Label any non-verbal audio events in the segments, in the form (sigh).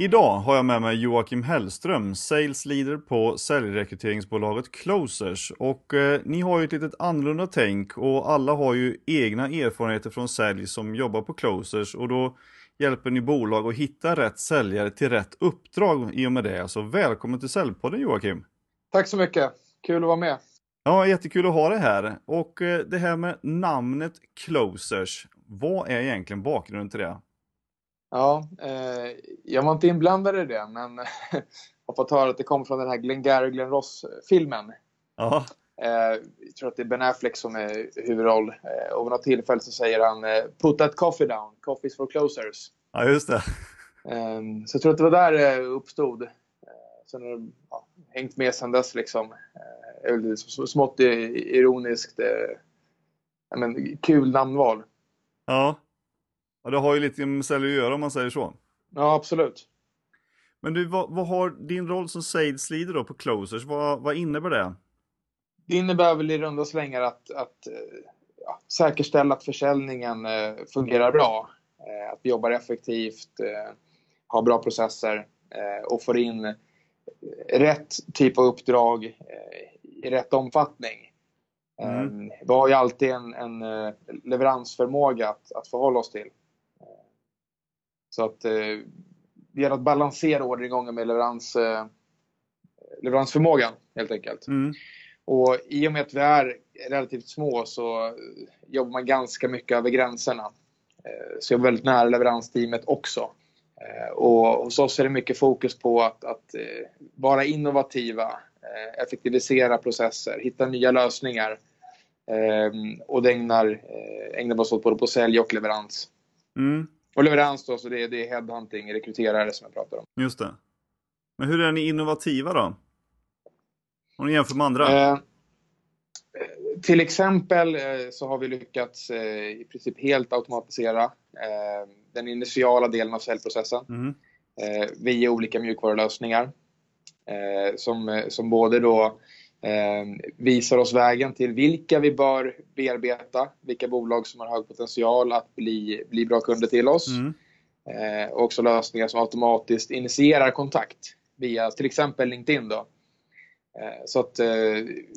Idag har jag med mig Joakim Hellström, Sales Leader på säljrekryteringsbolaget Closers. Och eh, ni har ju ett litet annorlunda tänk och alla har ju egna erfarenheter från sälj som jobbar på Closers och då hjälper ni bolag att hitta rätt säljare till rätt uppdrag i och med det. Så välkommen till Säljpodden Joakim! Tack så mycket! Kul att vara med! Ja, jättekul att ha dig här. Och eh, det här med namnet Closers, vad är egentligen bakgrunden till det? Ja, eh, jag var inte inblandad i det, men (laughs) har fått höra att det kommer från den här Glengarry Glen Ross-filmen. Ja. Eh, jag tror att det är Ben Affleck som är huvudroll. Eh, och vid något tillfälle så säger han eh, “Put that coffee down, coffee's for closers”. Ja, just det. Eh, så jag tror att det var där det uppstod. Eh, sen har det ja, hängt med sen dess liksom. Eh, smått ironiskt. Eh, men, kul namnval. Ja. Ja, det har ju lite med sälj att göra om man säger så. Ja, absolut. Men du, vad, vad har din roll som sales leader då på Closers, vad, vad innebär det? Det innebär väl i runda slängar att, att eh, ja, säkerställa att försäljningen eh, fungerar bra. Eh, att vi jobbar effektivt, eh, har bra processer eh, och får in rätt typ av uppdrag eh, i rätt omfattning. Mm. Vi har ju alltid en, en leveransförmåga att, att förhålla oss till. Så att eh, det gäller att balansera orderingången med leverans, eh, leveransförmågan helt enkelt. Mm. Och i och med att vi är relativt små så jobbar man ganska mycket över gränserna. Eh, så jag är väldigt nära leveransteamet också. Eh, och hos oss är det mycket fokus på att, att eh, vara innovativa, eh, effektivisera processer, hitta nya lösningar. Och det ägnar, ägnar vi oss åt både på sälj och leverans. Mm. Och leverans då, så det är, det är headhunting, rekryterare som jag pratar om. Just det. Men hur är ni innovativa då? Om ni jämför med andra? Eh, till exempel eh, så har vi lyckats eh, i princip helt automatisera eh, den initiala delen av säljprocessen mm. via olika mjukvarulösningar. Som, som både då eh, visar oss vägen till vilka vi bör bearbeta, vilka bolag som har hög potential att bli, bli bra kunder till oss. Mm. Eh, och också lösningar som automatiskt initierar kontakt via till exempel LinkedIn. Då. Eh, så att eh,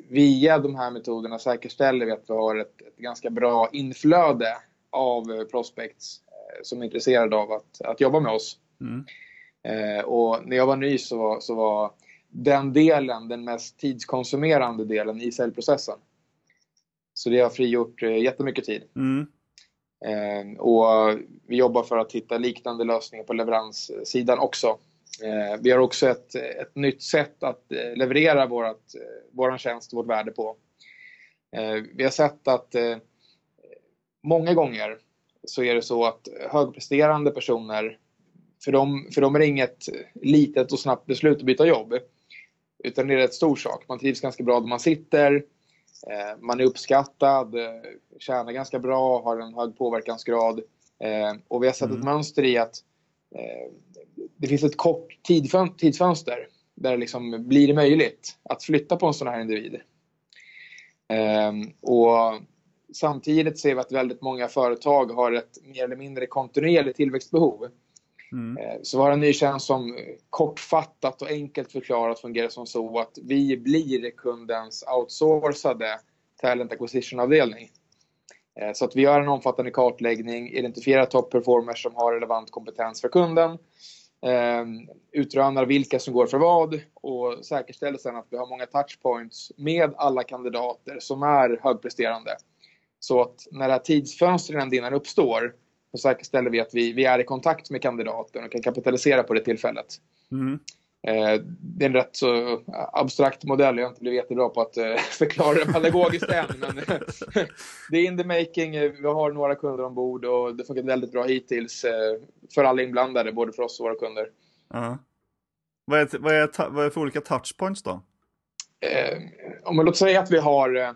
via de här metoderna säkerställer vi att vi har ett, ett ganska bra inflöde av prospects eh, som är intresserade av att, att jobba med oss. Mm. Eh, och när jag var ny så var, så var den delen, den mest tidskonsumerande delen i säljprocessen. Så det har frigjort eh, jättemycket tid. Mm. Eh, och vi jobbar för att hitta liknande lösningar på leveranssidan också. Eh, vi har också ett, ett nytt sätt att leverera vårat, våran tjänst, vårt värde på. Vi har sett att många gånger så är det så att högpresterande personer för dem, för dem är det inget litet och snabbt beslut att byta jobb. Utan det är rätt stor sak. Man trivs ganska bra där man sitter. Eh, man är uppskattad, eh, tjänar ganska bra, har en hög påverkansgrad. Eh, och vi har sett mm. ett mönster i att det finns ett kort tidsfönster där det liksom blir det möjligt att flytta på en sån här individ. Och samtidigt ser vi att väldigt många företag har ett mer eller mindre kontinuerligt tillväxtbehov. Mm. Eh, så vi har en ny tjänst som eh, kortfattat och enkelt förklarat fungerar som så att vi blir kundens outsourcade talent acquisition-avdelning. Eh, så att vi gör en omfattande kartläggning, identifierar top performers som har relevant kompetens för kunden, ehm, utrönar vilka som går för vad och säkerställer sedan att vi har många touchpoints med alla kandidater som är högpresterande. Så att när det här tidsfönstret innan uppstår så säkerställer vi att vi, vi är i kontakt med kandidaten och kan kapitalisera på det tillfället. Mm. Eh, det är en rätt så abstrakt modell. Jag har inte blivit jättebra på att eh, (laughs) förklara det pedagogiskt än. (laughs) Men (laughs) det är in the making. Vi har några kunder ombord och det funkar väldigt bra hittills eh, för alla inblandade, både för oss och våra kunder. Uh-huh. Vad, är, vad, är, vad är för olika touchpoints då? om man låt säga att vi har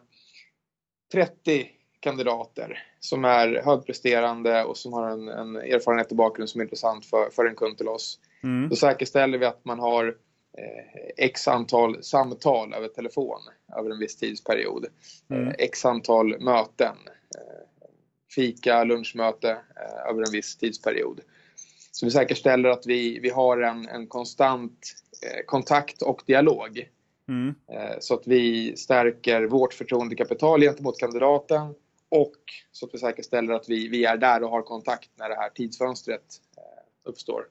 30 kandidater som är högpresterande och som har en, en erfarenhet och bakgrund som är intressant för, för en kund till oss. Mm. Då säkerställer vi att man har x antal samtal över telefon över en viss tidsperiod. Mm. X antal möten. Fika, lunchmöte över en viss tidsperiod. Så vi säkerställer att vi, vi har en, en konstant kontakt och dialog. Mm. Så att vi stärker vårt förtroendekapital gentemot kandidaten och så att vi säkerställer att vi, vi är där och har kontakt när det här tidsfönstret uppstår.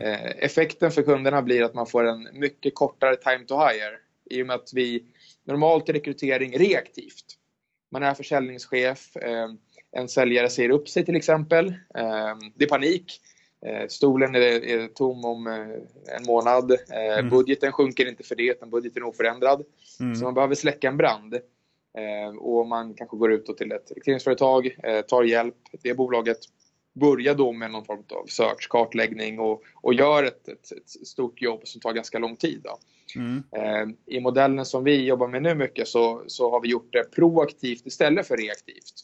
Eh, effekten för kunderna blir att man får en mycket kortare time to hire i och med att vi normalt i rekrytering reaktivt. Man är försäljningschef, eh, en säljare säger upp sig till exempel. Eh, det är panik. Stolen är, tom om en månad. Mm. Budgeten sjunker inte för det, utan budgeten är oförändrad. Mm. Så man behöver släcka en brand. Och man kanske går ut till ett rekryteringsföretag, tar hjälp. Det bolaget börja då med någon form av search, kartläggning och, och gör ett, ett, ett, stort jobb som tar ganska lång tid. Mm. Eh, I modellen som vi jobbar med nu mycket så, så har vi gjort det proaktivt istället för reaktivt.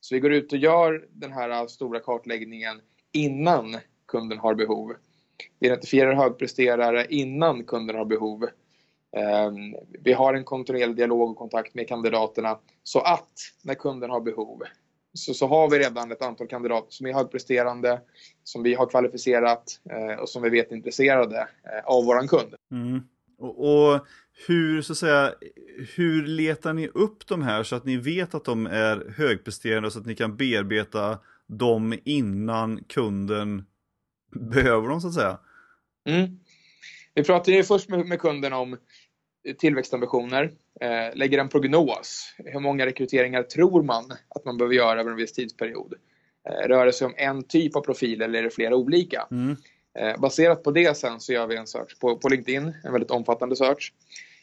Så vi går ut och gör den här stora kartläggningen innan kunden har behov. Vi identifierar högpresterare innan kunden har behov. Eh, vi har en kontinuerlig dialog och kontakt med kandidaterna så att när kunden har behov så, så har vi redan ett antal kandidater som är högpresterande, som vi har kvalificerat eh, och som vi vet är intresserade eh, av våran kund. Mm. Och, och, hur, så att säga, hur letar ni upp de här så att ni vet att de är högpresterande så att ni kan bearbeta dem innan kunden behöver dem så att säga? Mm. Vi pratar ju först med, med kunden om tillväxtambitioner, eh, lägger en prognos. Hur många rekryteringar tror man att man behöver göra över en viss tidsperiod? Eh, rör det sig om en typ av profil eller är det flera olika? Mm. Eh, baserat på det sen så gör vi en search på, på LinkedIn, en väldigt omfattande search.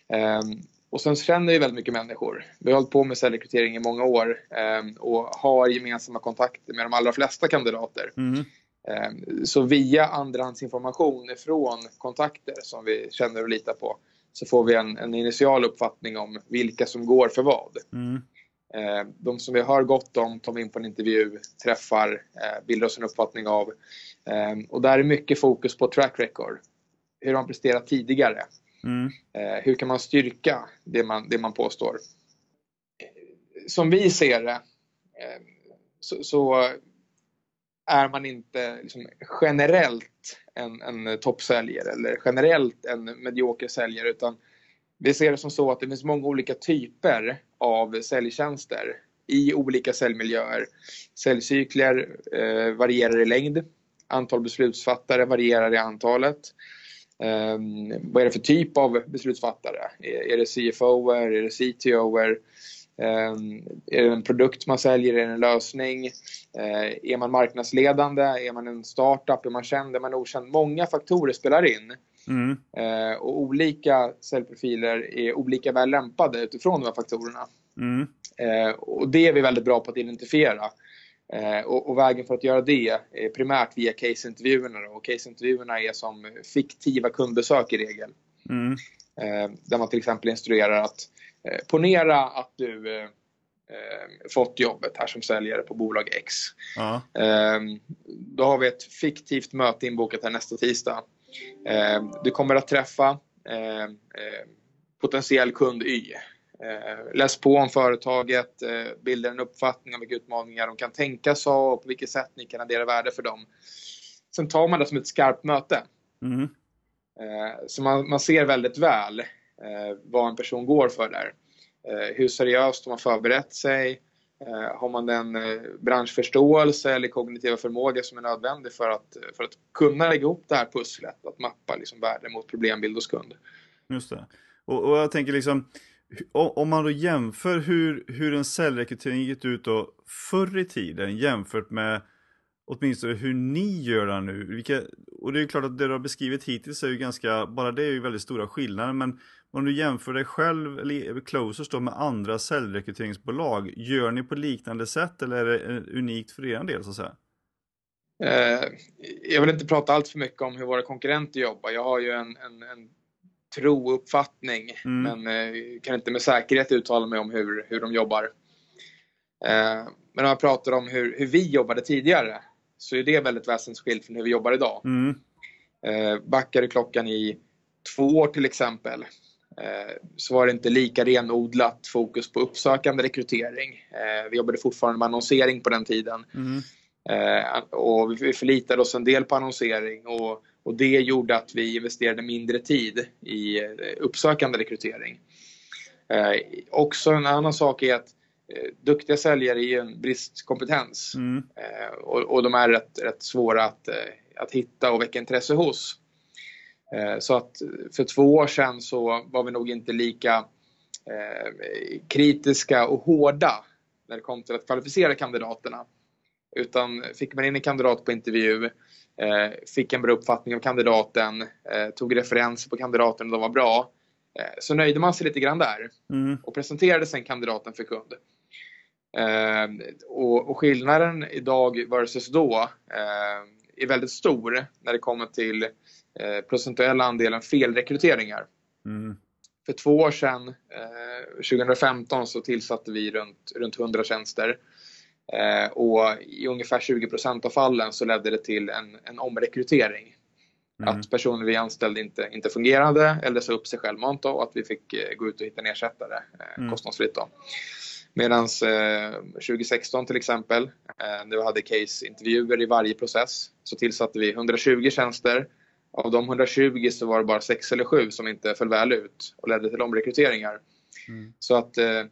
Ehm, och sen känner vi väldigt mycket människor. Vi har hållit på med säljrekrytering i många år ehm, och har gemensamma kontakter med de allra flesta kandidater. Mm. Ehm, så via andrahandsinformation ifrån kontakter som vi känner och litar på så får vi en, en initial uppfattning om vilka som går för vad. Mm. Eh, de som vi hör gott om tar vi in på en intervju, träffar, eh, bildar oss en uppfattning av. Eh, och där är mycket fokus på track record. Hur har man presterat tidigare? Mm. Hur kan man styrka det man, det man påstår? Som vi ser det så, så är man inte liksom generellt en, en toppsäljare eller generellt en medioker säljare utan vi ser det som så att det finns många olika typer av säljtjänster i olika säljmiljöer. Säljcykler eh, varierar i längd. Antal beslutsfattare varierar i antalet. Eh, vad är det för typ av beslutsfattare? Är, är det CFO? Är det CTO? Eh, är det en produkt man säljer? Är det en lösning? Eh, är man marknadsledande? Är man en startup? Är man känd? Är man okänd? Många faktorer spelar in. Mm. Eh, och olika säljprofiler är olika väl lämpade utifrån de här faktorerna. Mm. Eh, och det är vi väldigt bra på att identifiera. Och, och, vägen för att göra det är primärt via caseintervjuerna. Och caseintervjuerna är som fiktiva kundbesök i regel. Mm. Där man till exempel instruerar att Eh, ponera att du eh, eh, fått jobbet här som säljare på bolag X. Ja. Eh, då har vi ett fiktivt möte inbokat här nästa tisdag. Eh, du kommer att träffa eh, potentiell kund Y. Läs på om företaget, bilda en uppfattning om vilka utmaningar de kan tänkas ha och på vilket sätt ni kan addera värde för dem. Sen tar man det som ett skarpt möte. Mm. Så man, man ser väldigt väl eh, vad en person går för där. Eh, hur seriöst de har förberett sig. Eh, har man den eh, branschförståelse eller kognitiva förmåga som är nödvändig för att, för att kunna lägga ihop det här pusslet, att mappa liksom värde mot problembild hos kund. Just det. Och, och jag tänker liksom, om man då jämför hur, hur en säljrekrytering gick ut då förr i tiden jämfört med åtminstone hur ni gör det nu. Vilka, och det är klart att det du har beskrivit hittills är ju ganska, bara det är ju väldigt stora skillnader. Men om du jämför dig själv, eller Closers då, med andra säljrekryteringsbolag, gör ni på liknande sätt eller är det unikt för er del så att säga? Eh, jag vill inte prata allt för mycket om hur våra konkurrenter jobbar. Jag har ju en, en, en uppfattning mm. men eh, kan inte med säkerhet uttala mig om hur, hur de jobbar. Eh, men om jag pratar om hur, hur vi jobbade tidigare så är det väldigt väsensskilt från hur vi jobbar idag. Mm. Eh, backar klockan i två år till exempel eh, så var det inte lika renodlat fokus på uppsökande rekrytering. Eh, vi jobbade fortfarande med annonsering på den tiden. Mm. Eh, och vi förlitade oss en del på annonsering och, och det gjorde att vi investerade mindre tid i eh, uppsökande rekrytering. Eh, också en annan sak är att eh, duktiga säljare är en bristkompetens mm. eh, och, och, de är rätt, rätt svåra att, eh, att hitta och väcka intresse hos. Eh, så att för två år sedan så var vi nog inte lika kritiska och hårda när det kom till att kvalificera kandidaterna. Utan fick man in en kandidat på intervju, eh, fick en bra uppfattning av kandidaten, eh, tog referenser på kandidaten och de var bra. Eh, så nöjde man sig lite grann där mm. och presenterade sen kandidaten för kund. Och, och, skillnaden idag versus då är väldigt stor när det kommer till procentuella andelen felrekryteringar. Mm. För två år sedan, 2015, så tillsatte vi runt, runt 100 tjänster. Eh, och i ungefär 20% av fallen så ledde det till en, en omrekrytering. Mm. Att personer vi anställde inte, inte fungerade eller sa upp sig självmant och att vi fick eh, gå ut och hitta en ersättare eh, mm. kostnadsfritt. Medan eh, 2016 till exempel, eh, när vi hade case-intervjuer i varje process, så tillsatte vi 120 tjänster. Av de 120 så var det bara 6 eller 7 som inte föll väl ut och ledde till omrekryteringar. Mm. Så att eh,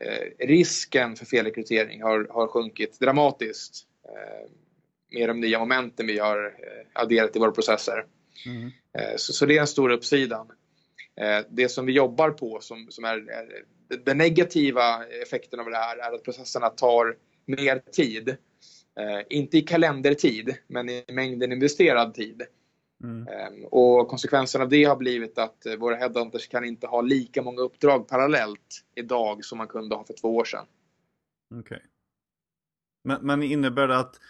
Eh, risken för felrekrytering har, har sjunkit dramatiskt eh, med de nya momenten vi har eh, adderat i våra processer. Mm. Så, så, det är en stor uppsidan. Det som vi jobbar på som, som är, är den negativa effekten av det här är att processerna tar mer tid. Inte i kalendertid, men i mängden investerad tid. Mm. Ehm, och konsekvensen av det har blivit att eh, våra headhunters kan inte ha lika många uppdrag parallellt idag som man kunde ha för två år sedan. Okej. Okay. Men, men innebär det att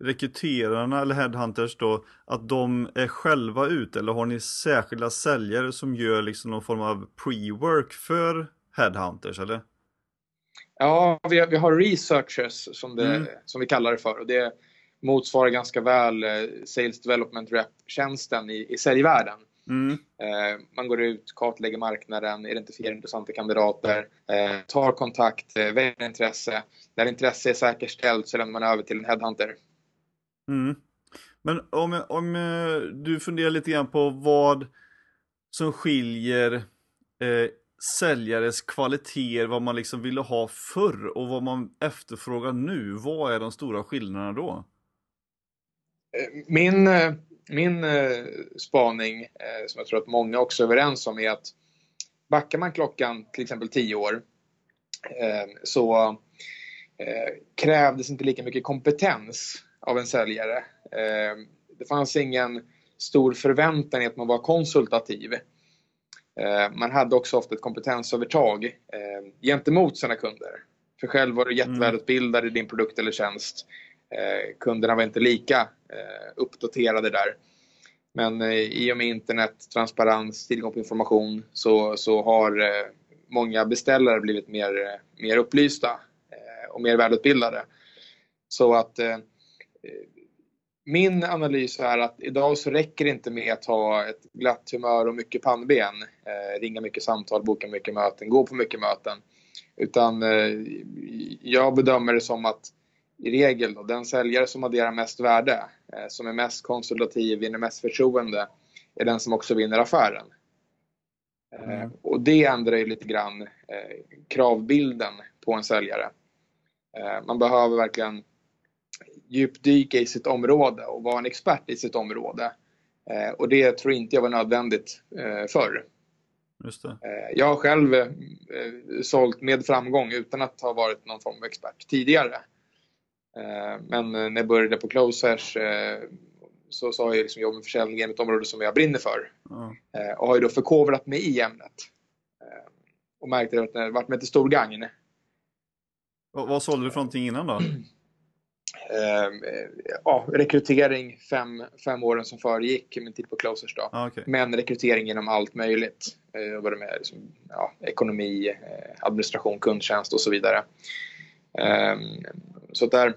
rekryterarna eller headhunters då, att de är själva ute eller har ni särskilda säljare som gör liksom någon form av pre-work för headhunters eller? Ja, vi har, vi har researchers som, det, mm. som vi kallar det för och det motsvarar ganska väl eh, Sales Development Rep-tjänsten i, i säljvärlden. Mm. Eh, man går ut, kartlägger marknaden, identifierar intressanta kandidater, eh, tar kontakt, väljer intresse. När intresse är säkerställt så lämnar man över till en headhunter. Mm. Men om, om du funderar lite grann på vad som skiljer eh, säljares kvaliteter, vad man liksom ville ha förr och vad man efterfrågar nu. Vad är de stora skillnaderna då? Min, eh, min eh, spaning, eh, som jag tror att många också är överens om, är att backar man klockan till exempel 10 år så krävdes inte lika mycket kompetens av en säljare. Det fanns ingen stor förväntan i att man var konsultativ. Man hade också ofta ett kompetensövertag gentemot sina kunder. För själv var du mm. jättevälutbildad i din produkt eller tjänst. Eh, kunderna var inte lika eh, uppdaterade där. Men eh, i och med internet, transparens, tillgång på information så, så har många beställare blivit mer, mer upplysta och mer välutbildade. Så att min analys är att idag så räcker det inte med att ha ett glatt humör och mycket pannben. ringa mycket samtal, boka mycket möten, gå på mycket möten. Utan jag bedömer det som att i regel då, den säljare som adderar mest värde, eh, som är mest konsultativ, vinner mest förtroende, är den som också vinner affären. Eh, mm. Och det ändrar ju lite grann eh, kravbilden på en säljare. Man behöver verkligen djupdyka i sitt område och vara en expert i sitt område. Och det tror inte jag var nödvändigt förr. Jag har själv sålt med framgång utan att ha varit någon form av expert tidigare. Eh, men när jag började på Closers eh, så, så har jag liksom jobbat med försäljning ett område som jag brinner för. Mm. Och har ju då förkovrat mig i ämnet. Och märkte att det varit med till stor gagn. Vad, vad sålde du för någonting innan då? ja, rekrytering fem, fem åren som föregick min tid på Closers. Då. Ah, okay. Men rekrytering inom allt möjligt. Jag jobbade med liksom, ja, ekonomi, administration, kundtjänst och så vidare. Så där,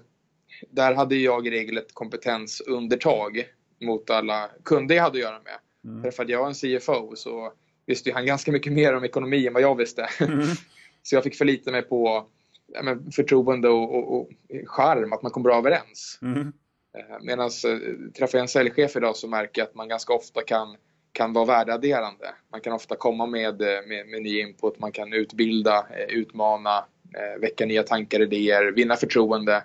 där hade jag i regel ett kompetensundertag mot alla kunder jag hade att göra med. Mm. Därför att jag var en CFO så visste han ganska mycket mer om ekonomi än vad jag visste. Mm. (laughs) så jag fick förlita mig på ja, men, förtroende och, och, och charm, att man kom bra överens. Mm. Eh, Medan eh, träffar jag en säljchef idag så märker jag att man ganska ofta kan, kan vara värdeadderande. Man kan ofta komma med, eh, med, med ny input, man kan utbilda, utmana, väcka nya tankar, idéer, vinna förtroende.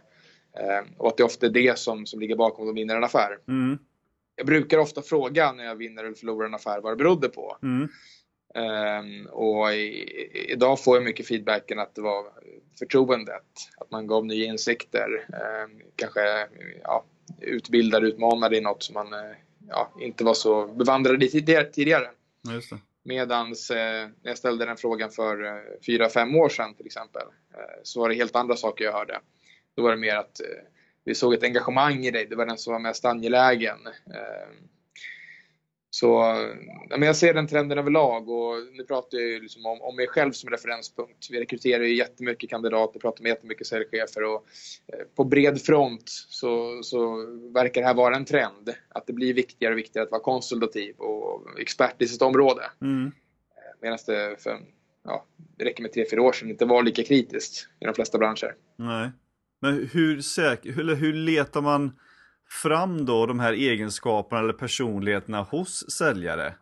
Och att det ofta är det som, som ligger bakom att de vinner en affär. Mm. Jag brukar ofta fråga när jag vinner eller förlorar en affär vad det berodde på. Mm. Um, och i, idag får jag mycket feedbacken att det var förtroendet, att man gav nya insikter, um, kanske ja, utbildade, utmanade i något som man uh, ja, inte var så bevandrad i tidigare. Medans eh, när jag ställde den frågan för eh, fyra, fem år sedan till exempel eh, så var det helt andra saker jag hörde. Då var det mer att eh, vi såg ett engagemang i dig, det var den som var mest angelägen. Ehm, så men jag ser den trenden överlag och nu pratar jag ju liksom om, om mig själv som referenspunkt. Vi rekryterar ju jättemycket kandidater, pratar med jättemycket säljchefer och eh, på bred front så, så verkar det här vara en trend. Att det blir viktigare och viktigare att vara konsultativ och expert i sitt område. Mm. Eh, Medan det för, ja, det räcker med tre, fyra år sedan inte var lika kritiskt i de flesta branscher. Nej. Men hur, säker, eller hur letar man fram då de här egenskaperna eller personligheterna hos säljare.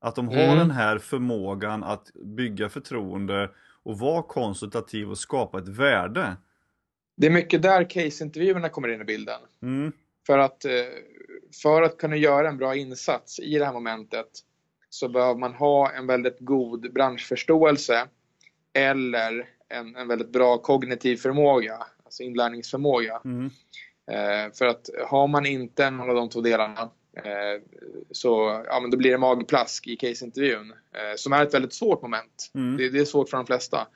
Att de har mm. den här förmågan att bygga förtroende och vara konsultativ och skapa ett värde. Det är mycket där caseintervjuerna kommer in i bilden. Mm. För, att, eh, för att kunna göra en bra insats i det här momentet så behöver man ha en väldigt god branschförståelse eller en, en väldigt bra kognitiv förmåga, alltså inlärningsförmåga. Mm. Eh, för att har man inte någon av de två delarna eh, så ja, men då blir det magplask i caseintervjun. Eh, som är ett väldigt svårt moment. Mm. Det, det, är svårt för de flesta.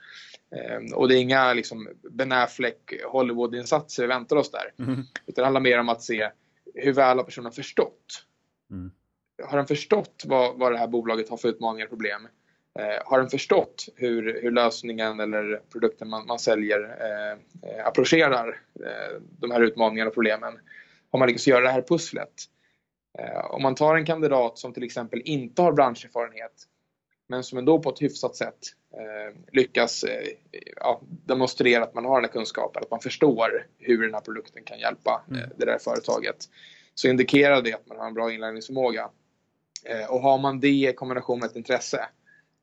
och det är inga liksom, Ben Affleck Hollywood-insatser vi väntar oss där. Mm. Utan det handlar mer om att se hur väl har personen förstått. Mm. Har den förstått vad, vad det här bolaget har för utmaningar och problem? Eh, har den förstått hur, hur lösningen eller produkten man, man säljer eh, eh, approcherar eh, de här utmaningarna och problemen? Har man lyckats göra det här pusslet? Eh, om man tar en kandidat som till exempel inte har branscherfarenhet men som ändå på ett hyfsat sätt eh, lyckas eh, ja, demonstrera att man har den här kunskapen, att man förstår hur den här produkten kan hjälpa mm. det där företaget. Så indikerar det att man har en bra inlärningsförmåga. och har man det i kombination med ett intresse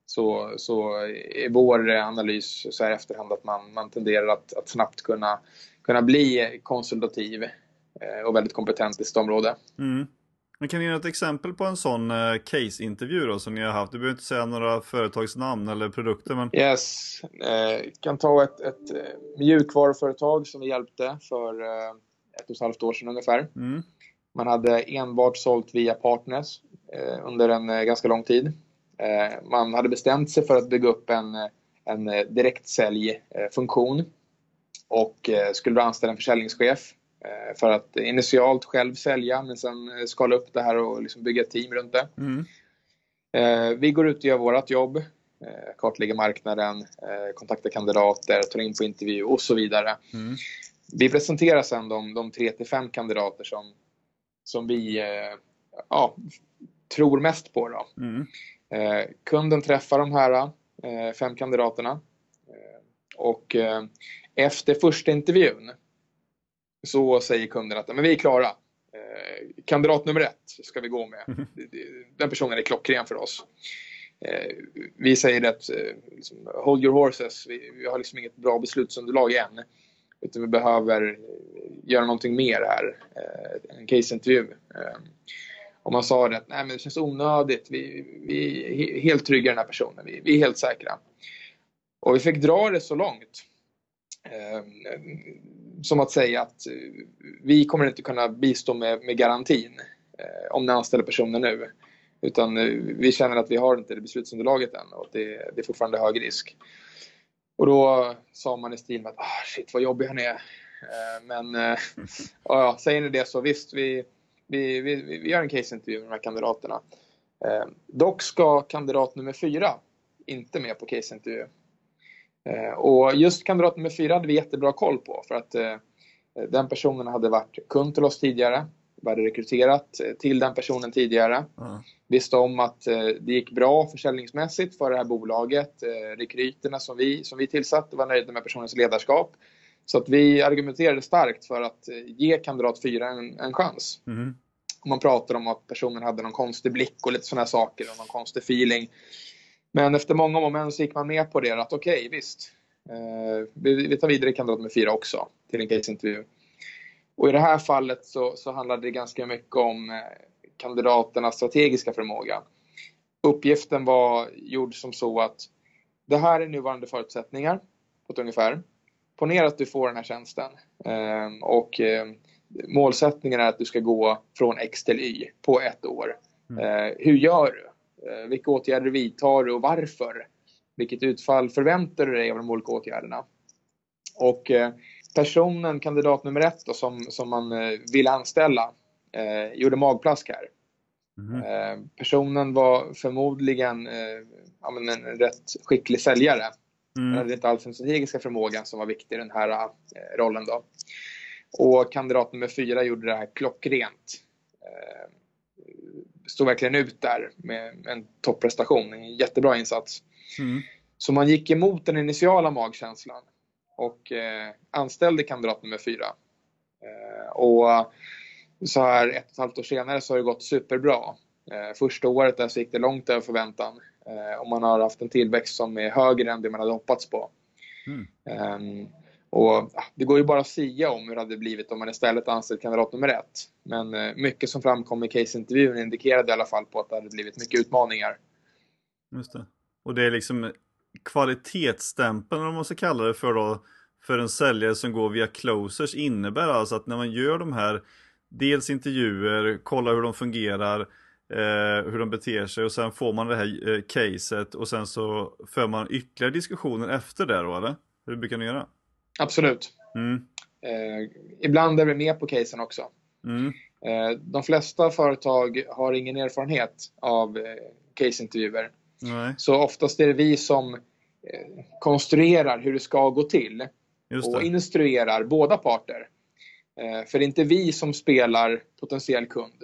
så, så är vår analys så här efterhand att man, man tenderar att, att snabbt kunna, kunna bli konsultativ eh, och väldigt kompetent i sitt område. Mm. Men kan ni ge ett exempel på en sån eh, case-intervju då som ni har haft? Du behöver inte säga några företagsnamn eller produkter. Men... Yes, eh, kan ta ett, ett eh, mjukvaruföretag som vi hjälpte för ett och ett halvt år sedan ungefär. Mm. Man hade enbart sålt via partners eh, under en ganska lång tid. Eh, man hade bestämt sig för att bygga upp en, en direktsäljfunktion och eh, skulle då anställa en försäljningschef eh, för att initialt själv sälja men sen skala upp det här och liksom bygga ett team runt det. Mm. Vi går ut och gör vårt jobb, kartlägger marknaden, kontaktar kandidater, tar in på intervju och så vidare. Mm. Vi presenterar sen de, de 3 till 5 kandidater som, som vi ja, tror mest på. Då. Mm. Eh, kunden träffar de här eh, fem kandidaterna eh, och efter första intervjun så säger kunden att men vi är klara. Kandidat nummer ett ska vi gå med. Mm. Den personen är klockren för oss. Vi säger att liksom, hold your horses, vi, vi har liksom inget bra beslutsunderlag än. Utan vi behöver göra någonting mer här, en caseintervju. Om man sa att Nej, men det känns onödigt, vi, vi är helt trygga i den här personen, vi, vi är helt säkra. Och vi fick dra det så långt. Eh, som att säga att eh, vi kommer inte kunna bistå med, med garantin eh, om ni anställer personen nu. Utan eh, vi känner att vi har inte det beslutsunderlaget än och det, det är fortfarande hög risk. Och då sa man i stil med att ah, shit vad jobbig han är. Eh, men eh, (laughs) ja, säger ni det så visst, vi, vi, vi, vi gör en caseintervju med de här kandidaterna. Eh, dock ska kandidat nummer fyra inte med på caseintervju. Eh, och just kandidat nummer fyra hade vi jättebra koll på för att eh, den personen hade varit kund till oss tidigare. Vi hade rekryterat till den personen tidigare. Mm. Visste om att det gick bra försäljningsmässigt för det här bolaget. Rekryterna som vi, som vi tillsatte var nöjda med personens ledarskap. Så att vi argumenterade starkt för att ge kandidat 4 en, en chans. Mm. man pratar om att personen hade någon konstig blick och lite sådana saker och någon konstig feeling. Men efter många moment så gick man med på det att okej, okay, visst. Eh, vi, vi tar vidare kandidat med 4 också till en caseintervju. Och i det här fallet så, så handlade det ganska mycket om eh, kandidaternas strategiska förmåga. Uppgiften var gjord som så att det här är nuvarande förutsättningar på ett ungefär ponera att du får den här tjänsten ehm, och ehm, målsättningen är att du ska gå från X till Y på ett år. Mm. Eh, hur gör du? Eh, vilka åtgärder vidtar du och varför? Vilket utfall förväntar du dig av de olika åtgärderna? Och eh, personen, kandidat nummer ett då, som, som man vill anställa, eh, gjorde magplask här. Mm. Eh, personen var förmodligen eh, ja, en rätt skicklig säljare. Mm. Men hade inte alls den strategiska förmågan som var viktig i den här äh, rollen. Då. Och kandidat nummer fyra gjorde det här klockrent. Eh, stod verkligen ut där med en topprestation, en jättebra insats. Mm. Så man gick emot den initiala magkänslan och eh, anställde kandidat nummer fyra. Eh, och så här ett och ett halvt år senare så har det gått superbra. Eh, första året där så gick det långt över förväntan. Eh, om man har haft en tillväxt som är högre än det man hade hoppats på. Mm. Um, och Det går ju bara att sia om hur det hade blivit om man istället anställt kandidat nummer ett. Men uh, mycket som framkom i caseintervjun indikerade i alla fall på att det hade blivit mycket utmaningar. Just det. Och det är liksom kvalitetsstämpeln, om man ska kalla det för då, för en säljare som går via closers innebär alltså att när man gör de här dels intervjuer, kollar hur de fungerar, eh, hur de beter sig och sen får man det här eh, caset och sen så för man ytterligare diskussioner efter det då eller? Hur brukar ni göra? Absolut. Mm. Eh, ibland är vi med på casen också. Mm. Eh, de flesta företag har ingen erfarenhet av eh, caseintervjuer. Så oftast är det vi som eh, konstruerar hur det ska gå till och instruerar båda parter. Eh, för det är inte vi som spelar potentiell kund.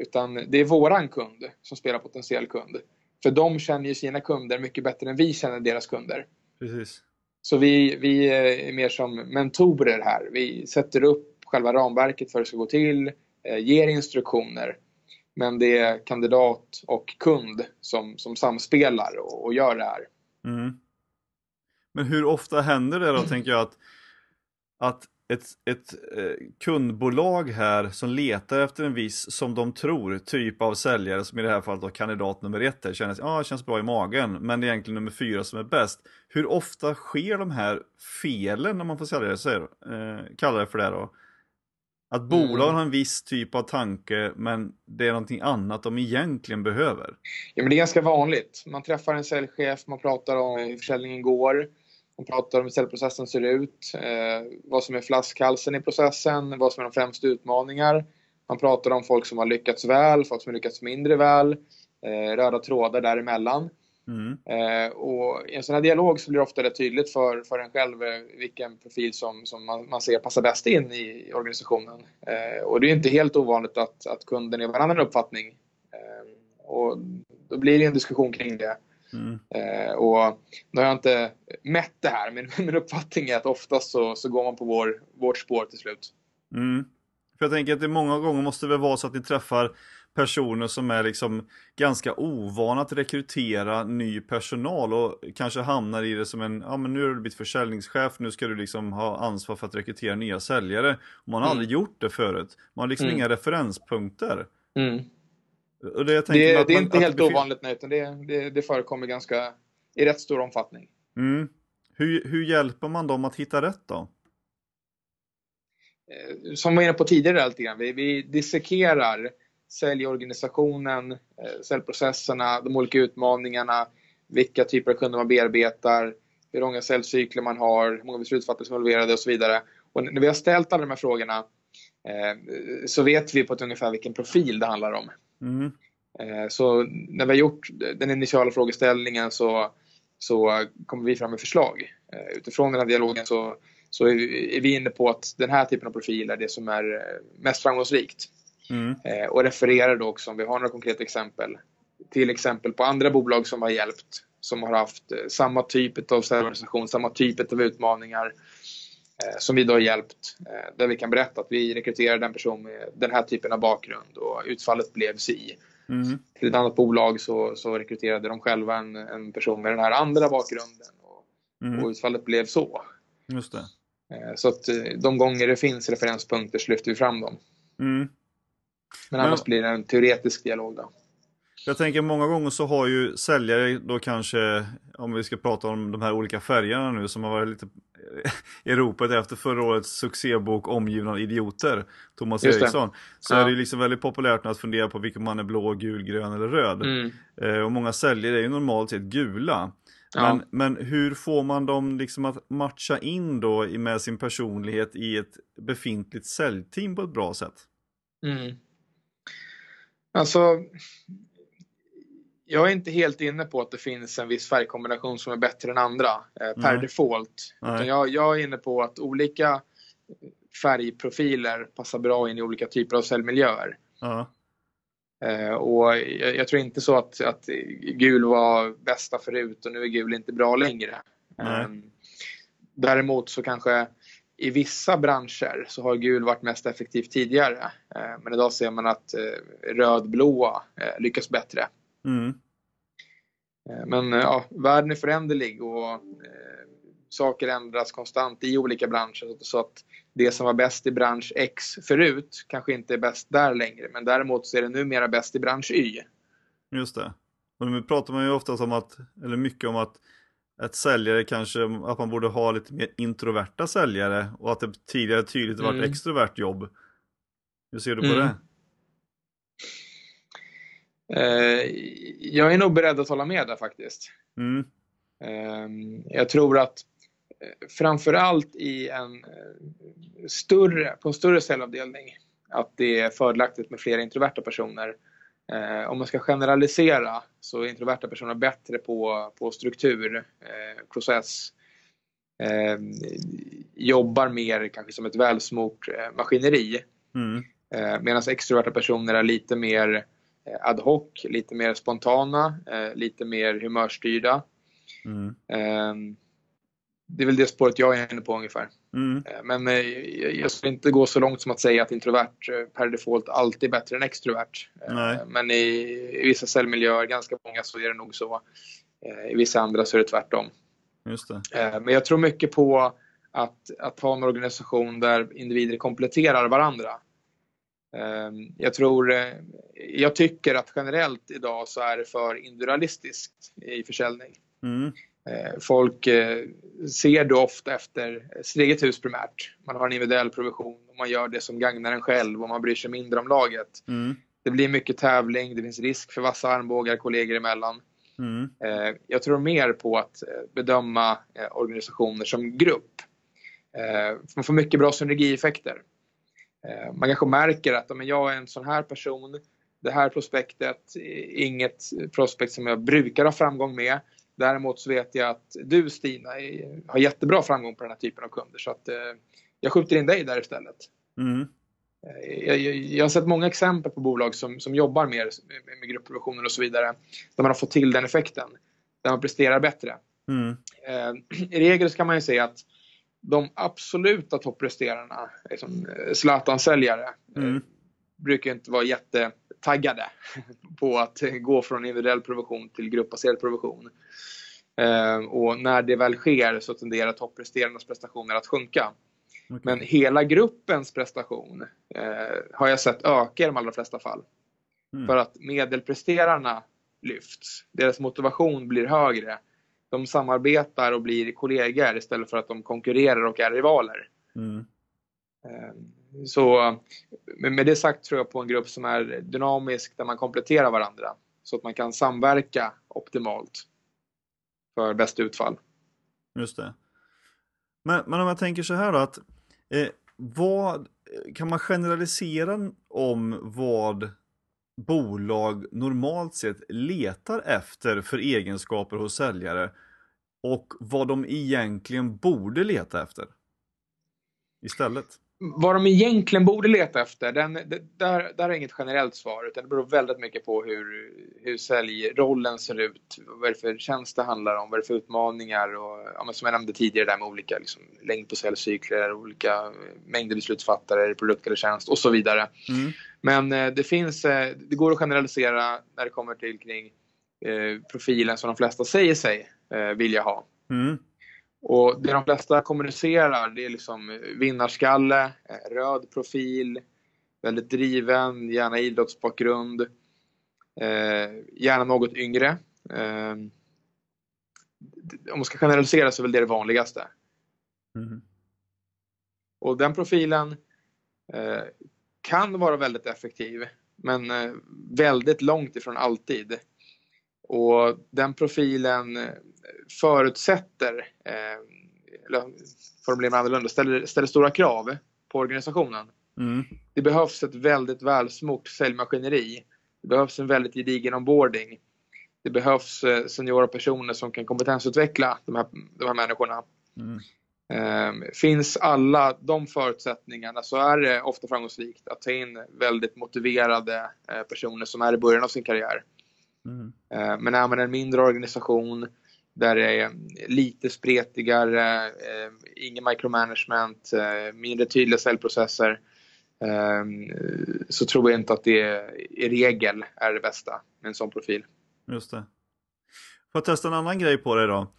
Utan det är våran kund som spelar potentiell kund. För de känner ju sina kunder mycket bättre än vi känner deras kunder. Precis. Så vi, vi är mer som mentorer här. Vi sätter upp själva ramverket för hur det ska gå till, eh, ger instruktioner. Men det är kandidat och kund som, som samspelar och, och gör det här. Mm. Men hur ofta händer det då, tänker jag, att, att ett, ett eh, kundbolag här som letar efter en viss, som de tror, typ av säljare som i det här fallet då kandidat nummer ett här, känner ah, känns bra i magen, men det är egentligen nummer fyra som är bäst. Hur ofta sker de här felen, när man får sälja det, så eh, kallar det för det då? Att bolagen mm. har en viss typ av tanke, men det är någonting annat de egentligen behöver. Ja, men det är ganska vanligt. Man träffar en säljchef, man pratar om hur försäljningen går. Man pratar om hur säljprocessen ser ut, eh, vad som är flaskhalsen i processen, vad som är de främsta utmaningar. Man pratar om folk som har lyckats väl, folk som har lyckats mindre väl, eh, röda trådar däremellan. Mm. Eh, och I en sån här dialog så blir det ofta rätt tydligt för, för en själv vilken profil som, som man, man ser passar bäst in i organisationen. Och det är inte helt ovanligt att, att kunden är av en annan uppfattning. Och då blir det en diskussion kring det. Mm. Eh, och nu har jag inte mätt det här, men (laughs) min uppfattning är att oftast så, så går man på vår, vårt spår till slut. Mm. För jag tänker att det många gånger måste väl vara så att ni träffar personer som är liksom ganska ovana att rekrytera ny personal och kanske hamnar i det som en, ja men nu har du blivit försäljningschef, nu ska du liksom ha ansvar för att rekrytera nya säljare. Och man har mm. aldrig gjort det förut. Man har liksom mm. inga referenspunkter. Mm. Det, det, det, är man, inte helt ovanligt, nej, utan det, det, det förekommer ganska i rätt stor omfattning. Mm. Hur, hur hjälper man dem att hitta rätt då? Eh, som vi var inne på tidigare lite grann, vi, vi dissekerar säljorganisationen, eh, säljprocesserna, de olika utmaningarna, vilka typer av kunder man bearbetar, hur långa säljcykler man har, hur många beslutsfattare som är involverade och så vidare. Och när vi har ställt alla de här frågorna eh, så vet vi på ett ungefär vilken profil det handlar om. Mm. Eh, så när vi har gjort den initiala frågeställningen så, så kommer vi fram med förslag. Eh, utifrån den här dialogen så, så är vi inne på att den här typen av profil är det som är eh, mest framgångsrikt. Mm. Och refererar då också, om vi har några konkreta exempel, till exempel på andra bolag som har hjälpt, som har haft samma typ av organisation, samma typ av utmaningar som vi då har hjälpt. Eh, där vi kan berätta att vi rekryterade en person med den här typen av bakgrund och utfallet blev si. Mm. Till ett annat bolag så, så rekryterade de själva en, en, person med den här andra bakgrunden och, mm. och utfallet blev så. Just det. Eh, så att eh, de gånger det finns referenspunkter så lyfter vi fram dem. Mm. Men annars Men... blir det en teoretisk dialog då. Jag tänker många gånger så har ju säljare då kanske, om vi ska prata om de här olika färgerna nu som har varit lite i ropet efter förra årets succébok Omgivna av idioter, Thomas Eriksson. Så ja. är det liksom väldigt populärt att fundera på vilken man är blå, gul, grön eller röd. Mm. Eh, och många säljare är ju normalt sett gula. Men, ja. men hur får man dem liksom att matcha in då med sin personlighet i ett befintligt säljteam på ett bra sätt? Mm. Alltså, jag är inte helt inne på att det finns en viss färgkombination som är bättre än andra eh, per Nej. default. Utan jag, jag, är inne på att olika färgprofiler passar bra in i olika typer av cellmiljöer. Ja. Eh, och jag, jag, tror inte så att, att gul var bästa förut och nu är gul inte bra längre. Eh, däremot så kanske i vissa branscher så har gul varit mest effektivt tidigare. Eh, men idag ser man att eh, rödblåa eh, lyckas bättre. Mm. Eh, men eh, ja, världen är föränderlig och eh, saker ändras konstant i olika branscher. Så att det som var bäst i bransch X förut kanske inte är bäst där längre. Men däremot så är det numera bäst i bransch Y. Just det. Och nu pratar man ju ofta om att, eller mycket om att ett säljare kanske, att man borde ha lite mer introverta säljare och att det tidigare tydligt varit mm. extrovert jobb. Hur ser du på mm. det? Eh, jag är nog beredd att hålla med där faktiskt. Mm. Eh, jag tror att eh, framförallt i en eh, större, på en större cellavdelning att det är fördelaktigt med fler introverta personer. Om man ska generalisera så är introverta personer bättre på, på struktur, process, eh, jobbar mer kanske som ett välsmort maskineri. Mm. Medan extroverta personer är lite mer ad hoc, lite mer spontana, eh, lite mer humörstyrda. Mm. Ehm, det är väl det spåret jag är inne på ungefär. Mm. Eh, men jag skulle inte gå så långt som att säga att introvert per default alltid är bättre än extrovert. Nej. Men i, i vissa cellmiljöer, ganska många, så är det nog så. I vissa andra så är det tvärtom. Just det. Men jag tror mycket på att, att ha en organisation där individer kompletterar varandra. Ehm, jag tror, eh, jag tycker att generellt idag så är det för individualistiskt i försäljning. Mm. Eh, folk eh, ser då ofta efter sitt eget hus primärt. Man har en individuell provision och man gör det som gagnar en själv och man bryr sig mindre om laget. Mm. Det blir mycket tävling, det finns risk för vassa armbågar kollegor emellan. Mm. Jag tror mer på att bedöma organisationer som grupp. Man får mycket bra synergieffekter. Eh, man kanske märker att men jag är en sån här person. Det här prospektet är inget prospekt som jag brukar ha framgång med. Däremot så vet jag att du Stina har jättebra framgång på den här typen av kunder så att eh, jag skjuter in dig där istället. Mm. Eh, jag, jag, jag, har sett många exempel på bolag som, som jobbar mer med, med gruppprovisioner och så vidare där man har fått till den effekten. Där man presterar bättre. Mm. (clears throat) I regel så kan man ju säga att de absoluta toppresterarna, liksom eh, Zlatan-säljare, eh, mm. brukar inte vara jättetaggade (laughs) på att gå från individuell provision till gruppbaserad provision. Eh, och när det väl sker så tenderar toppresterarnas prestationer att sjunka. Okay. Men hela gruppens prestation har jag sett öka i de allra flesta fall. Mm. För att medelpresterarna lyfts. Deras motivation blir högre de samarbetar och blir kollegor istället för att de konkurrerar och är rivaler. Mm. Ehm, så med det sagt tror jag på en grupp som är dynamisk där man kompletterar varandra så att man kan samverka optimalt för bästa utfall. Just det. Men, men om jag tänker så här då att eh, vad kan man generalisera om vad bolag normalt sett letar efter för egenskaper hos säljare och vad de egentligen borde leta efter istället? Vad de egentligen borde leta efter, den, där, där är inget generellt svar utan det beror väldigt mycket på hur, hur säljrollen ser ut, vad det är för tjänst det handlar om, vad det är för utmaningar och ja, som jag nämnde tidigare där med olika liksom, längd på säljcykler, olika mängder beslutsfattare, produkt eller tjänst och så vidare. Mm. Men eh, det finns, eh, det går att generalisera när det kommer till kring eh, profilen som de flesta säger sig eh, vilja ha. Mm. Och det de flesta kommunicerar det är liksom vinnarskalle, eh, röd profil, väldigt driven, gärna idrottsbakgrund, eh, gärna något yngre. Eh, om man ska generalisera så är väl det det vanligaste. Mm. Och den profilen eh, kan vara väldigt effektiv men eh, väldigt långt ifrån alltid. Och den profilen eh, förutsätter, eh, eller formulerar man annorlunda, ställer, ställer stora krav på organisationen. Mm. Det behövs ett väldigt välsmort säljmaskineri. Det behövs en väldigt gedigen onboarding. Det behövs eh, seniora personer som kan kompetensutveckla de här, de här människorna. Mm. Eh, finns alla de förutsättningarna så är det ofta framgångsrikt att ta in väldigt motiverade personer som är i början av sin karriär. Mm. Eh, men är man en mindre organisation där det är lite spretigare, eh, ingen micromanagement, eh, mindre tydliga säljprocesser så tror jag inte att det i regel är det bästa med en sån profil. Just det. Får jag testa en annan grej på dig då?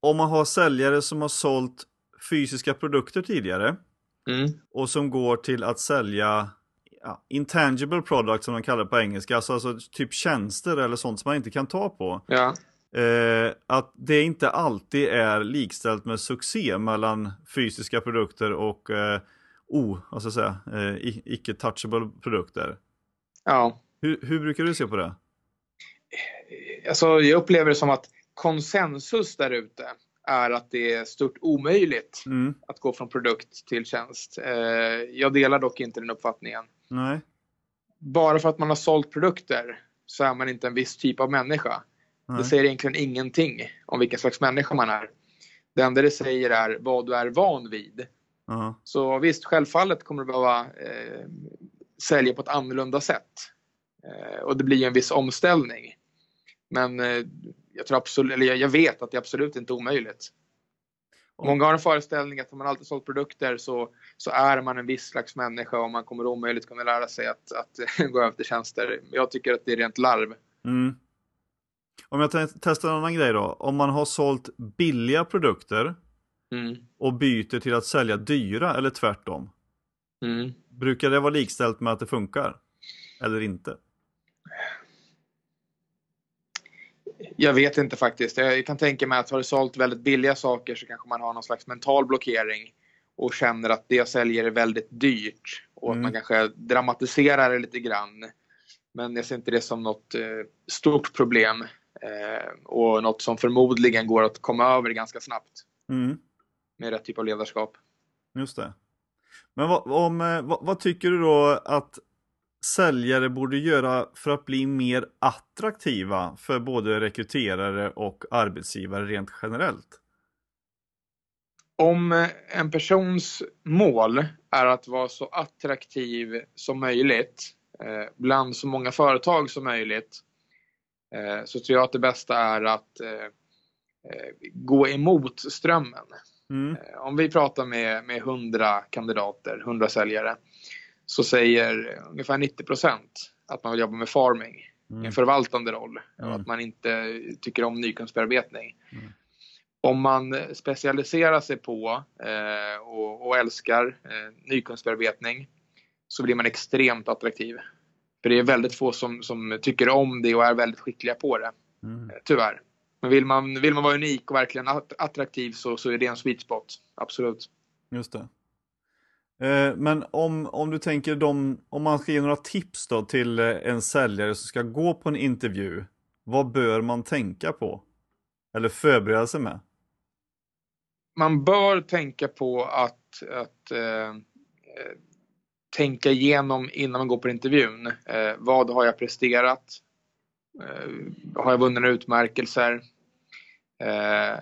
om man har säljare som har sålt fysiska produkter tidigare mm. och som går till att sälja ja, intangible products som de kallar det på engelska, alltså, alltså, typ tjänster eller sånt som man inte kan ta på. Ja. Eh, att det inte alltid är likställt med succé mellan fysiska produkter och eh, o, alltså säga, eh, icke-touchable produkter. Ja. Hur, hur brukar du se på det? Alltså, jag upplever det som att konsensus där ute är att det är stort omöjligt mm. att gå från produkt till tjänst. Eh, jag delar dock inte den uppfattningen. Nej. Bara för att man har sålt produkter så är man inte en viss typ av människa. Nej. Det säger egentligen ingenting om vilken slags människa man är. Det enda det säger är vad du är van vid. Uh-huh. Så visst, självfallet kommer du behöva eh, sälja på ett annorlunda sätt. Eh, och det blir en viss omställning. Men eh, jag, tror absolut, eller jag vet att det är absolut inte omöjligt. Många har en föreställning att om man alltid sålt produkter så, så är man en viss slags människa och man kommer omöjligt kunna lära sig att, att (laughs) gå över till tjänster. Jag tycker att det är rent larv. Mm. Om jag testar en annan grej då. Om man har sålt billiga produkter mm. och byter till att sälja dyra eller tvärtom. Mm. Brukar det vara likställt med att det funkar? Eller inte? Jag vet inte faktiskt. Jag kan tänka mig att har du sålt väldigt billiga saker så kanske man har någon slags mental blockering och känner att det jag säljer är väldigt dyrt och mm. att man kanske dramatiserar det lite grann. Men jag ser inte det som något eh, stort problem eh, och något som förmodligen går att komma över ganska snabbt. Mm. Med rätt typ av ledarskap. Just det. Men vad, om, eh, vad, vad, tycker du då att säljare borde göra för att bli mer attraktiva för både rekryterare och arbetsgivare rent generellt? Om en persons mål är att vara så attraktiv som möjligt eh, bland så många företag som möjligt eh, så tror jag att det bästa är att eh, gå emot strömmen. Mm. Om vi pratar med, med 100 kandidater, 100 säljare så säger ungefär 90 procent att man vill jobba med farming mm. en förvaltande roll mm. och att man inte tycker om nykunskapsbearbetning. Mm. Om man specialiserar sig på eh, och, och, älskar eh, nykunskapsbearbetning så blir man extremt attraktiv. För det är väldigt få som, som tycker om det och är väldigt skickliga på det. Mm. Eh, tyvärr. Men vill man, vill man vara unik och verkligen attraktiv så, så är det en sweet spot. Absolut. Just det. Eh, men om, om du tänker de, om man ska ge några tips då till eh, en säljare som ska gå på en intervju. Vad bör man tänka på? Eller förbereda sig med? Man bör tänka på att, att eh, eh, tänka igenom innan man går på intervjun. Eh, vad har jag presterat? Eh, har jag vunnit några utmärkelser? Eh,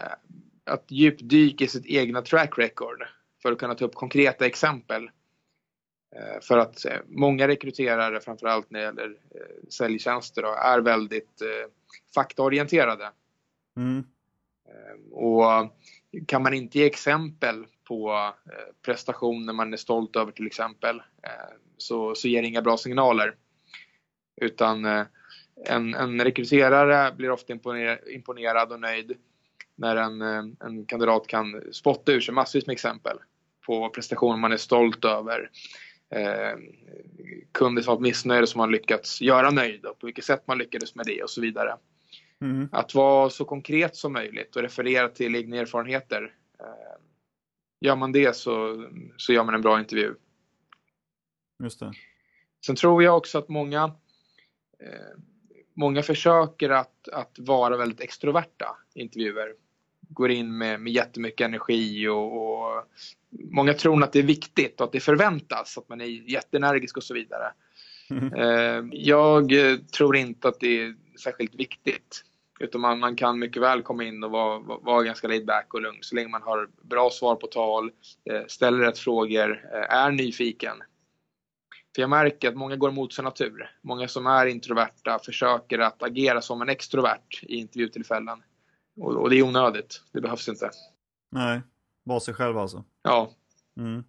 att djupdyka i sitt egna track record för att kunna ta upp konkreta exempel. Eh, för att eh, många rekryterare, framförallt när det gäller eh, säljtjänster, då, är väldigt faktaorienterade. Mm. Och kan man inte ge exempel på prestationer man är stolt över till exempel så, så ger det inga bra signaler. Utan en, en rekryterare blir ofta imponerad och nöjd när en, en kandidat kan spotta ur sig massvis med exempel på prestationer man är stolt över eh, kunder som varit missnöjda som man lyckats göra nöjda och på vilket sätt man lyckades med det och så vidare. Mm. Att vara så konkret som möjligt och referera till egna erfarenheter. Eh, gör man det så, så gör man en bra intervju. Just det. Sen tror jag också att många eh, Många försöker att, att vara väldigt extroverta i intervjuer. Går in med, med jättemycket energi och, och många tror att det är viktigt och att det förväntas att man är jätteenergisk och så vidare. Mm. Jag tror inte att det är särskilt viktigt. Utan man, man kan mycket väl komma in och vara, vara ganska laid back och lugn så länge man har bra svar på tal, eh, ställer rätt frågor, eh, är nyfiken. För jag märker att många går emot sin natur. Många som är introverta försöker att agera som en extrovert i intervjutillfällen. Och, och det är onödigt. Det behövs inte. Nej. Vara sig själv alltså? Ja. Mm.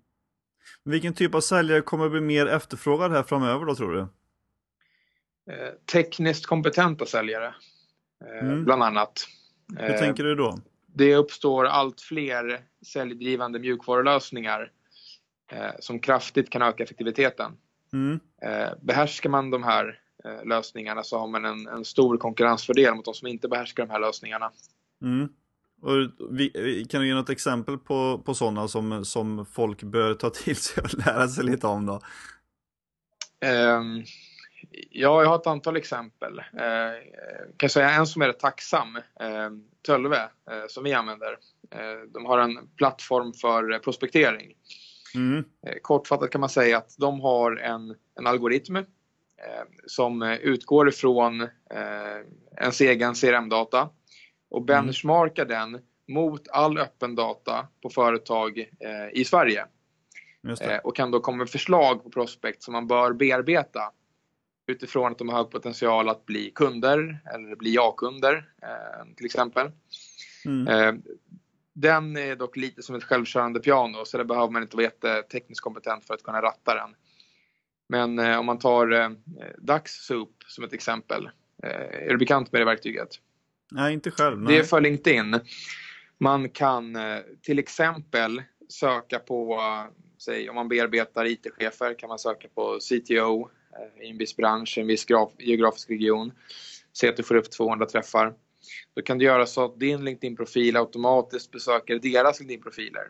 Vilken typ av säljare kommer bli mer efterfrågad här framöver då tror du? Eh, tekniskt kompetenta säljare, eh, mm. bland annat. Hur eh, tänker du då? Det uppstår allt fler säljdrivande mjukvarulösningar eh, som kraftigt kan öka effektiviteten. Mm. Eh, behärskar man de här eh, lösningarna så har man en, en, stor konkurrensfördel mot de som inte behärskar de här lösningarna. Mm. Och vi, kan du ge något exempel på, på sådana som, som folk bör ta till sig och lära sig lite om då? Um, ja, jag har ett antal exempel. Uh, kan säga en som är rätt tacksam, uh, Tölve, uh, som vi använder. Uh, de har en plattform för prospektering. Mm. kortfattat kan man säga att de har en, en algoritm som utgår ifrån ens egen CRM-data och benchmarka mm. den mot all öppen data på företag eh, i Sverige. Eh, och kan då komma med förslag på prospect som man bör bearbeta utifrån att de har hög potential att bli kunder eller bli ja-kunder eh, till exempel. Mm. Eh, den är dock lite som ett självkörande piano så där behöver man inte vara jättetekniskt kompetent för att kunna ratta den. Men eh, om man tar eh, DaxSoup som ett exempel. är du bekant med det verktyget? Nej, inte själv. Nej. Det är för LinkedIn. Man kan eh, till exempel söka på, säg om man bearbetar IT-chefer kan man söka på CTO eh, i en viss bransch, en viss geografisk region. Se att du får upp 200 träffar. Då kan du göra så att din LinkedIn-profil automatiskt besöker deras LinkedIn-profiler.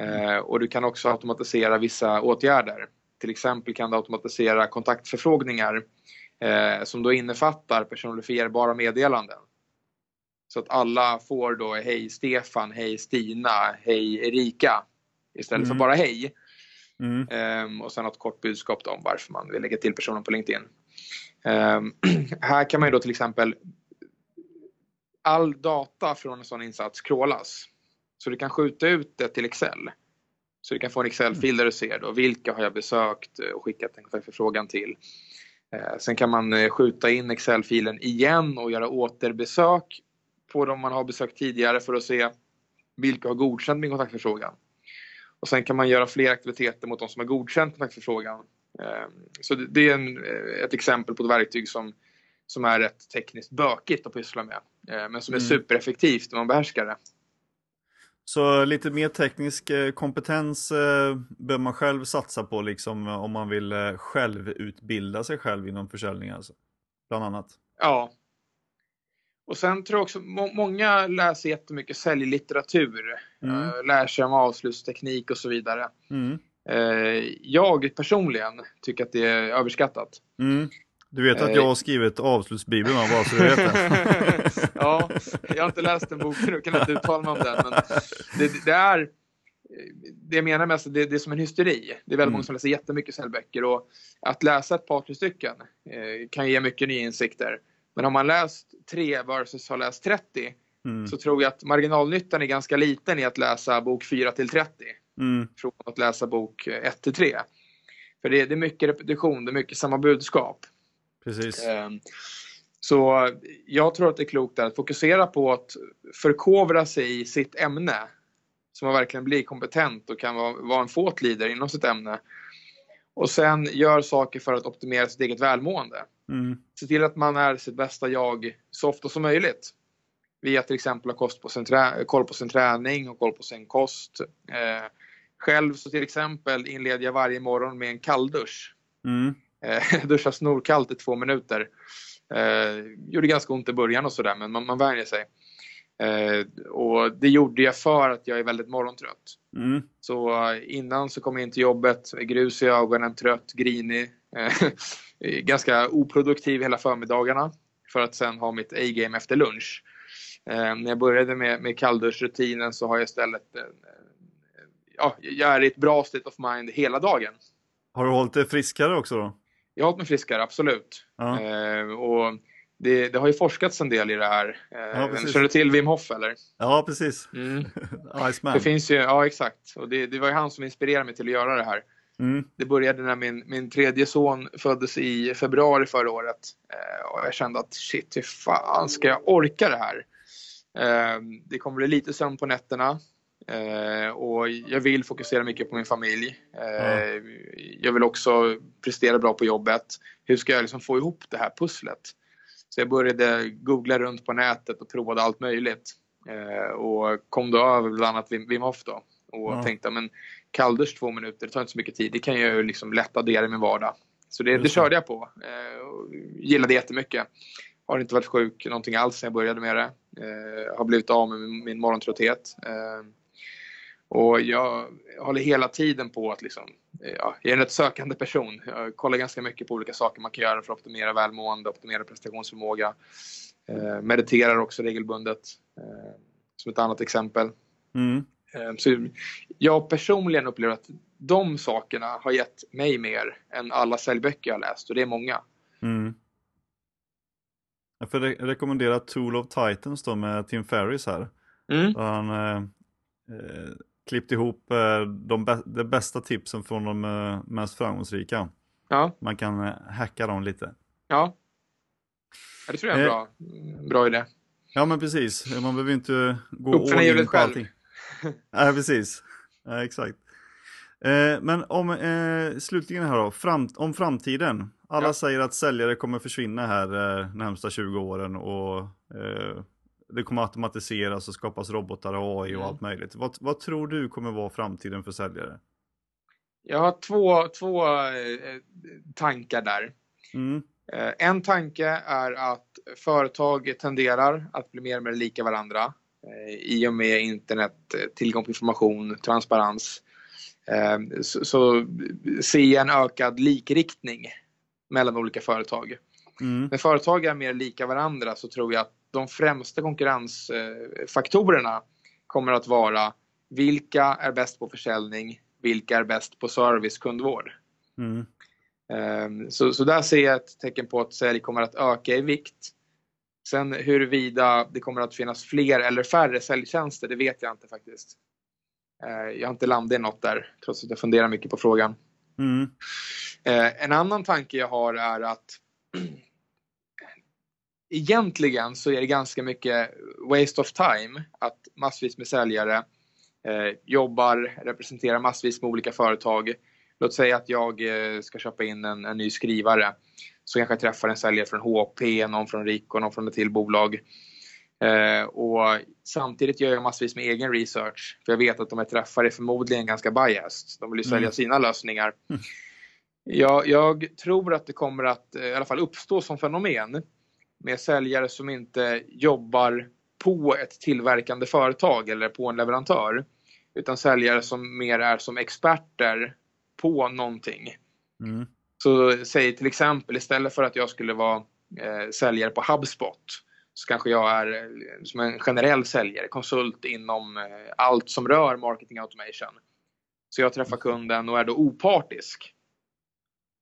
Eh, och du kan också automatisera vissa åtgärder. Till exempel kan du automatisera kontaktförfrågningar som då innefattar personifierbara meddelanden. Så att alla får då hej Stefan, hej Stina, hej Erika istället mm. för bara hej. Mm. Um, och sen något kort budskap om varför man vill lägga till personen på LinkedIn. Um, (clears throat) här kan man ju då till exempel all data från en sån insats crawlas. Så du kan skjuta ut det till Excel. Så du kan få en Excel-fil där du ser då vilka har jag besökt och skickat en kontaktförfrågan till. Eh, sen kan man eh, skjuta in Excel-filen igen och göra återbesök på de man har besökt tidigare för att se vilka har godkänt min kontaktförfrågan. Och sen kan man göra fler aktiviteter mot de som har godkänt kontaktförfrågan. Eh, så det är en, ett exempel på ett verktyg som, som är rätt tekniskt bökigt att pyssla med. Men som är mm. supereffektivt om man behärskar det. Så lite mer teknisk eh, kompetens eh, bör man själv satsa på liksom om man vill eh, självutbilda sig själv inom försäljning alltså. Bland annat. Ja. Och sen tror jag också må många läser jättemycket säljlitteratur. Mm. lär sig om avslutsteknik och så vidare. Mm. jag personligen tycker att det är överskattat. Mm. Du vet att jag har skrivit avslutsbibeln bara så du vet det. ja, jag har inte läst den boken och kan inte uttala mig om den. Men det, det är, det jag menar mest, det, det är som en hysteri. Det är väldigt mm. många som läser jättemycket säljböcker och att läsa ett par, tre stycken eh, kan ge mycket nya insikter. Men har man läst tre versus har läst 30 mm. så tror jag att marginalnyttan är ganska liten i att läsa bok 4 till 30. mm. från att läsa bok 1 till 3. För det, det, är mycket repetition, det är mycket samma budskap. Precis. Um, så jag tror att det är klokt att fokusera på att förkovra sig i sitt ämne. Så man verkligen blir kompetent och kan vara, en fåt leader inom sitt ämne. Och sen gör saker för att optimera sitt eget välmående. Mm. Se till att man är sitt bästa jag så ofta som möjligt. Via till exempel att på sin koll på sin träning och koll på sin kost. Eh, själv så till exempel inleder jag varje morgon med en kalldusch. Mm. Eh, (laughs) duschar snorkallt i två minuter. Eh, gjorde ganska ont i början och sådär men man, man vänjer sig. Eh, och det gjorde jag för att jag är väldigt morgontrött. Mm. Så eh, innan så kom jag in till jobbet, grus i ögonen, trött, grinig. (laughs) Eh, ganska oproduktiv hela förmiddagarna. För att sen ha mitt A-game efter lunch. Eh, när jag började med, med kallduschrutinen så har jag istället eh, ja, jag är i ett bra state of mind hela dagen. Har du hållit dig friskare också då? Jag har hållit mig friskare, absolut. Ja. Eh, och det, det, har ju forskats en del i det här. Eh, ja, känner du till Wim Hof eller? Ja, precis. Mm. (laughs) Iceman. Det finns ju, ja exakt. Och det, det, var ju han som inspirerade mig till att göra det här. Mm. Det började när min, min tredje son föddes i februari förra året. Eh, och jag kände att shit, hur fan ska jag orka det här? Det kommer bli lite sömn på nätterna. Eh, och jag vill fokusera mycket på min familj. Eh, mm. Jag vill också prestera bra på jobbet. Hur ska jag liksom få ihop det här pusslet? Så jag började googla runt på nätet och provade allt möjligt. Eh, och kom då över bland annat Wim Hof då. Och mm. tänkte men kalldusch två minuter, det tar inte så mycket tid. Det kan jag ju liksom lätt addera i min vardag. Så det, det körde jag på. Eh, och gillade jättemycket. Har inte varit sjuk någonting alls sen jag började med det. Eh, har blivit av med min, min morgontrötthet. Eh, och jag håller hela tiden på att liksom, ja, jag är en rätt sökande person. Jag kollar ganska mycket på olika saker man kan göra för att optimera välmående, optimera prestationsförmåga. Eh, mediterar också regelbundet, eh, som ett annat exempel. Mm. Eh, så jag personligen upplever att de sakerna har gett mig mer än alla säljböcker jag läst och det är många. Mm. Jag får re rekommendera Tool of Titans då med Tim Ferris här. Mm. Han eh, eh klippt ihop eh, de, de bästa tipsen från de eh, mest framgångsrika. Ja. Man kan eh, hacka dem lite. Ja, ja det tror jag är en bra, bra idé. Ja men precis, man behöver inte gå Uppfinna all in på allting. Nej precis, ja, exakt. men om, eh, slutligen här då, fram, om framtiden. Alla ja. säger att säljare kommer försvinna här eh, närmsta 20 åren och eh, det kommer automatiseras och skapas robotar och AI och mm. allt möjligt. Vad, vad, tror du kommer vara framtiden för säljare? Jag har två, två eh, tankar där. Mm. Eh, en tanke är att företag tenderar att bli mer och mer lika varandra eh, i och med internet, tillgång på information, transparens. Så, så jag en ökad likriktning mellan olika företag. Mm. När företag är mer lika varandra så tror jag att de främsta konkurrensfaktorerna kommer att vara vilka är bäst på försäljning, vilka är bäst på service, kundvård. Mm. Ehm, så, så där ser jag ett tecken på att sälj kommer att öka i vikt. Sen huruvida det kommer att finnas fler eller färre säljtjänster, det vet jag inte faktiskt. Ehm, jag har inte landat i något där, trots att jag funderar mycket på frågan. Mm. Ehm, en annan tanke jag har är att (clears throat) egentligen så är det ganska mycket waste of time att massvis med säljare eh, jobbar, representerar massvis med olika företag. Låt säga att jag eh, ska köpa in en, en, ny skrivare. Så kanske jag träffar en säljare från HP, någon från Rico, någon från ett till bolag. Eh, och samtidigt gör jag massvis med egen research. För jag vet att de jag träffar är förmodligen ganska biased. De vill ju sälja mm. sina lösningar. Mm. Jag, jag, tror att det kommer att eh, i alla fall uppstå som fenomen med säljare som inte jobbar på ett tillverkande företag eller på en leverantör. Utan säljare som mer är som experter på någonting. Mm. Så säg till exempel istället för att jag skulle vara eh, säljare på HubSpot så kanske jag är eh, som en generell säljare, konsult inom eh, allt som rör marketing automation. Så jag träffar kunden och är då opartisk.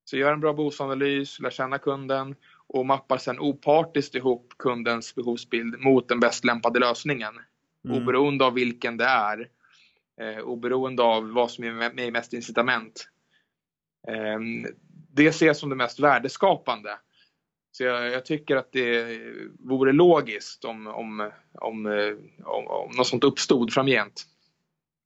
Så gör en bra behovsanalys, lär känna kunden och mappar sen opartiskt ihop kundens behovsbild mot den bäst lämpade lösningen. Mm. Oberoende av vilken det är. eh, oberoende av vad som är mig mest incitament. Eh, det ses som det mest värdeskapande. Så jag, jag, tycker att det vore logiskt om, om, om, om, om något sånt uppstod framgent.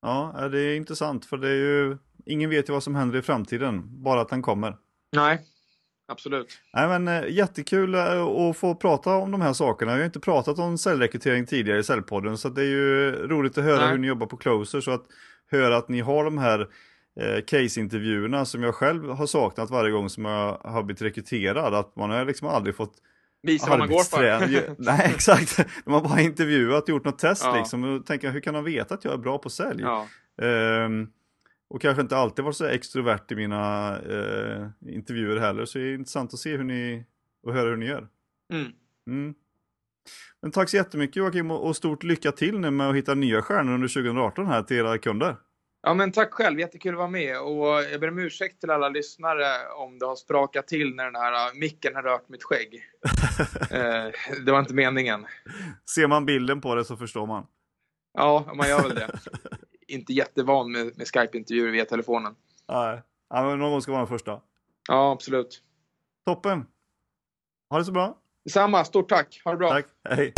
Ja, det är intressant för det är ju, ingen vet ju vad som händer i framtiden, bara att den kommer. Nej, absolut. Nej, men eh, jättekul eh, att få prata om de här sakerna. Vi har inte pratat om cellrekrytering tidigare i Cellpodden, så det är ju roligt att höra Nej. hur ni jobbar på Closer, så att höra att ni har de här eh, case-intervjuerna som jag själv har saknat varje gång som jag har blivit rekryterad, att man har liksom aldrig fått Visa vad man går för. (laughs) Nej, exakt. De har bara intervjuat, gjort något test ja. liksom. Och tänker, hur kan de veta att jag är bra på sälj? Ja. Um, och kanske inte alltid varit så extrovert i mina uh, intervjuer heller. Så det är intressant att se hur ni, och höra hur ni gör. Mm. Mm. Men tack så jättemycket Joakim och stort lycka till nu med att hitta nya stjärnor under 2018 här till era kunder. Ja, men tack själv. Jättekul att vara med. Och jag ber om ursäkt till alla lyssnare om det har sprakat till när den här äh, micken har rört mitt skägg. (laughs) Eh, det var inte meningen. Ser man bilden på det så förstår man. Ja, man gör väl det. (laughs) inte jättevan med, med Skype-intervjuer via telefonen. Nej, ja, men någon gång ska vara den första. Ja, absolut. Toppen. Ha det så bra. Detsamma. Stort tack. Ha det bra. Tack. Hej.